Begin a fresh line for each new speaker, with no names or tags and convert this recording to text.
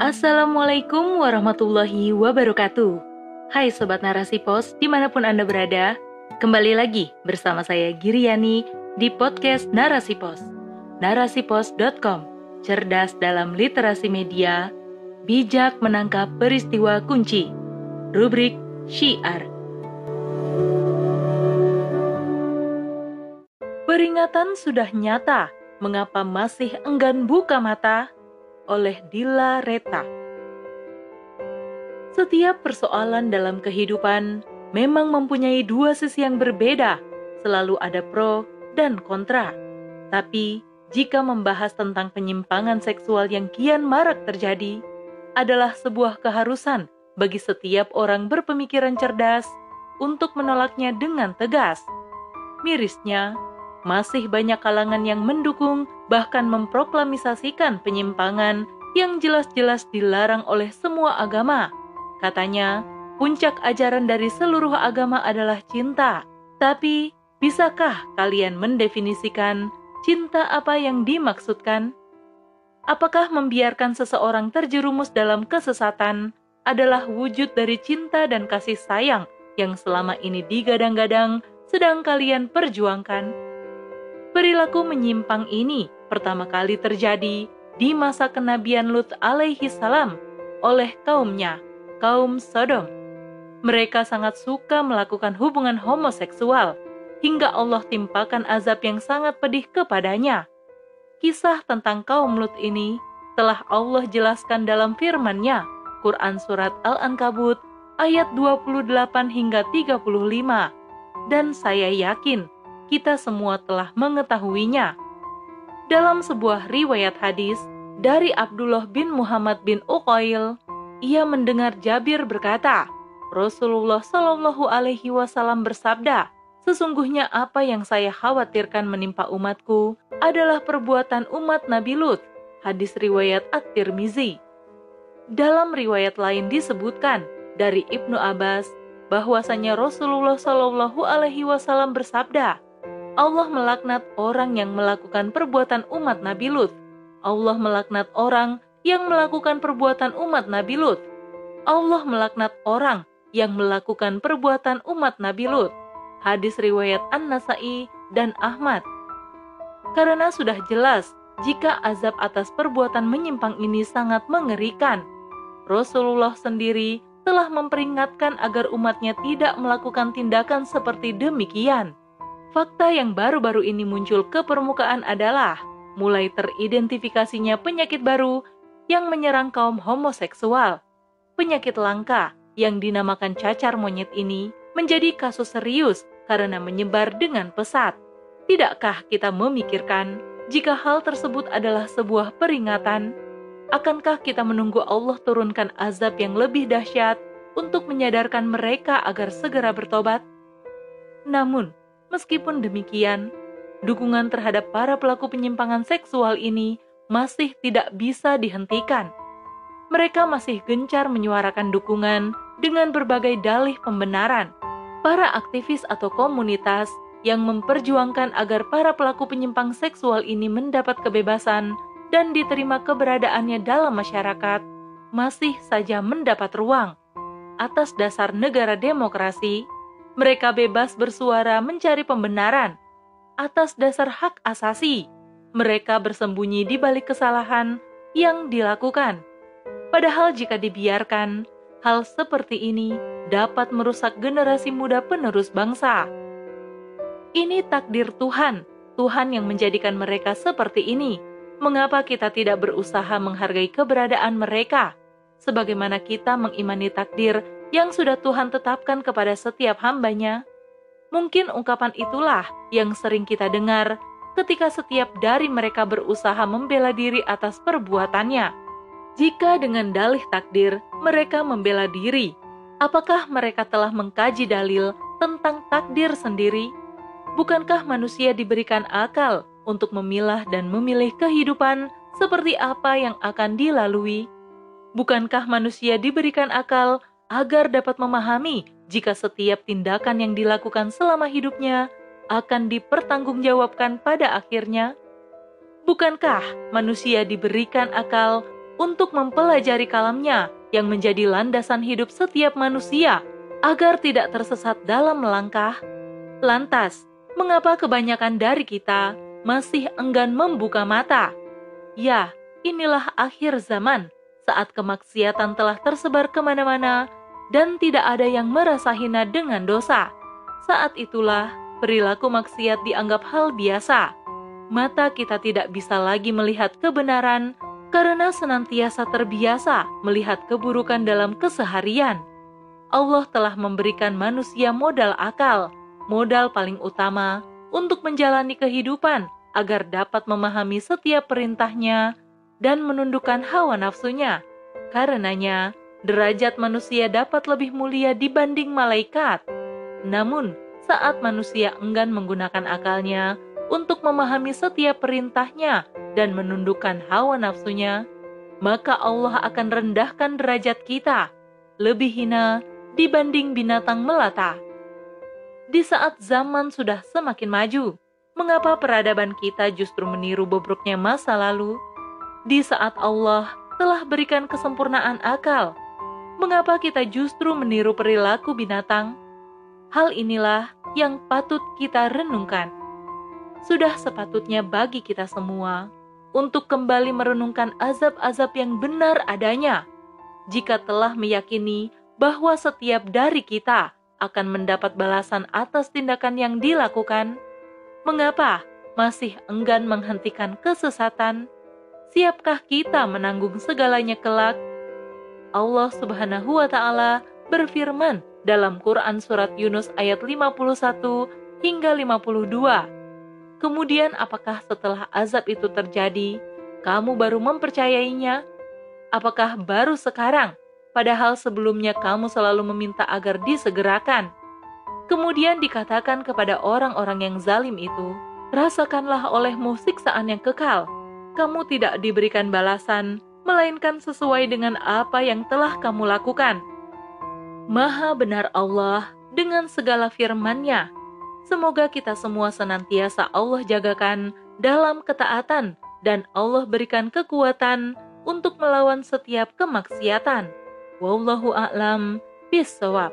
Assalamualaikum warahmatullahi wabarakatuh. Hai Sobat Narasi Pos, di mana pun Anda berada, kembali lagi bersama saya Giriani di podcast Narasi Pos. Narasipos.com, cerdas dalam literasi media, bijak menangkap peristiwa kunci. Rubrik Syiar. Peringatan sudah nyata, mengapa masih enggan buka mata? Oleh Dila Reta. Setiap persoalan dalam kehidupan memang mempunyai dua sisi yang berbeda, selalu ada pro dan kontra. Tapi, jika membahas tentang penyimpangan seksual yang kian marak terjadi, adalah sebuah keharusan bagi setiap orang berpemikiran cerdas untuk menolaknya dengan tegas. Mirisnya, masih banyak kalangan yang mendukung bahkan memproklamisasikan penyimpangan yang jelas-jelas dilarang oleh semua agama. Katanya, puncak ajaran dari seluruh agama adalah cinta. Tapi, bisakah kalian mendefinisikan cinta apa yang dimaksudkan? Apakah membiarkan seseorang terjerumus dalam kesesatan adalah wujud dari cinta dan kasih sayang yang selama ini digadang-gadang sedang kalian perjuangkan? Perilaku menyimpang ini pertama kali terjadi di masa kenabian Lut alaihi salam oleh kaumnya, kaum Sodom. Mereka sangat suka melakukan hubungan homoseksual hingga Allah timpakan azab yang sangat pedih kepadanya. Kisah tentang kaum Lut ini telah Allah jelaskan dalam firman-Nya, Quran Surat Al-Ankabut ayat 28 hingga 35. Dan saya yakin kita semua telah mengetahuinya. Dalam sebuah riwayat hadis dari Abdullah bin Muhammad bin Uqail, ia mendengar Jabir berkata, Rasulullah Shallallahu Alaihi Wasallam bersabda, sesungguhnya apa yang saya khawatirkan menimpa umatku adalah perbuatan umat Nabi Lut. Hadis riwayat At-Tirmizi. Dalam riwayat lain disebutkan dari Ibnu Abbas bahwasanya Rasulullah Shallallahu Alaihi Wasallam bersabda, Allah melaknat orang yang melakukan perbuatan umat Nabi Lut. Allah melaknat orang yang melakukan perbuatan umat Nabi Lut. Allah melaknat orang yang melakukan perbuatan umat Nabi Lut. Hadis riwayat An-Nasai dan Ahmad. Karena sudah jelas jika azab atas perbuatan menyimpang ini sangat mengerikan. Rasulullah sendiri telah memperingatkan agar umatnya tidak melakukan tindakan seperti demikian. Fakta yang baru-baru ini muncul ke permukaan adalah mulai teridentifikasinya penyakit baru yang menyerang kaum homoseksual. Penyakit langka yang dinamakan cacar monyet ini menjadi kasus serius karena menyebar dengan pesat. Tidakkah kita memikirkan jika hal tersebut adalah sebuah peringatan? Akankah kita menunggu Allah turunkan azab yang lebih dahsyat untuk menyadarkan mereka agar segera bertobat? Namun, Meskipun demikian, dukungan terhadap para pelaku penyimpangan seksual ini masih tidak bisa dihentikan. Mereka masih gencar menyuarakan dukungan dengan berbagai dalih pembenaran. Para aktivis atau komunitas yang memperjuangkan agar para pelaku penyimpang seksual ini mendapat kebebasan dan diterima keberadaannya dalam masyarakat masih saja mendapat ruang atas dasar negara demokrasi mereka bebas bersuara mencari pembenaran atas dasar hak asasi. Mereka bersembunyi di balik kesalahan yang dilakukan. Padahal jika dibiarkan, hal seperti ini dapat merusak generasi muda penerus bangsa. Ini takdir Tuhan, Tuhan yang menjadikan mereka seperti ini. Mengapa kita tidak berusaha menghargai keberadaan mereka? Sebagaimana kita mengimani takdir yang sudah Tuhan tetapkan kepada setiap hambanya. Mungkin ungkapan itulah yang sering kita dengar ketika setiap dari mereka berusaha membela diri atas perbuatannya. Jika dengan dalih takdir mereka membela diri, apakah mereka telah mengkaji dalil tentang takdir sendiri? Bukankah manusia diberikan akal untuk memilah dan memilih kehidupan seperti apa yang akan dilalui? Bukankah manusia diberikan akal agar dapat memahami jika setiap tindakan yang dilakukan selama hidupnya akan dipertanggungjawabkan pada akhirnya? Bukankah manusia diberikan akal untuk mempelajari kalamnya yang menjadi landasan hidup setiap manusia agar tidak tersesat dalam melangkah. Lantas, mengapa kebanyakan dari kita masih enggan membuka mata? Ya, inilah akhir zaman saat kemaksiatan telah tersebar ke mana-mana dan tidak ada yang merasa hina dengan dosa. Saat itulah perilaku maksiat dianggap hal biasa. Mata kita tidak bisa lagi melihat kebenaran karena senantiasa terbiasa melihat keburukan dalam keseharian. Allah telah memberikan manusia modal akal, modal paling utama untuk menjalani kehidupan agar dapat memahami setiap perintahnya dan menundukkan hawa nafsunya. Karenanya, derajat manusia dapat lebih mulia dibanding malaikat. Namun, saat manusia enggan menggunakan akalnya untuk memahami setiap perintahnya dan menundukkan hawa nafsunya, maka Allah akan rendahkan derajat kita lebih hina dibanding binatang melata. Di saat zaman sudah semakin maju, mengapa peradaban kita justru meniru bobroknya masa lalu? Di saat Allah telah berikan kesempurnaan akal, mengapa kita justru meniru perilaku binatang? Hal inilah yang patut kita renungkan. Sudah sepatutnya bagi kita semua untuk kembali merenungkan azab-azab yang benar adanya. Jika telah meyakini bahwa setiap dari kita akan mendapat balasan atas tindakan yang dilakukan, mengapa masih enggan menghentikan kesesatan? Siapkah kita menanggung segalanya kelak? Allah Subhanahu wa taala berfirman dalam Quran surat Yunus ayat 51 hingga 52 Kemudian apakah setelah azab itu terjadi, kamu baru mempercayainya? Apakah baru sekarang, padahal sebelumnya kamu selalu meminta agar disegerakan? Kemudian dikatakan kepada orang-orang yang zalim itu, rasakanlah olehmu siksaan yang kekal. Kamu tidak diberikan balasan, melainkan sesuai dengan apa yang telah kamu lakukan. Maha benar Allah dengan segala firman-Nya Semoga kita semua senantiasa Allah jagakan dalam ketaatan dan Allah berikan kekuatan untuk melawan setiap kemaksiatan. Wallahu a'lam bishawab.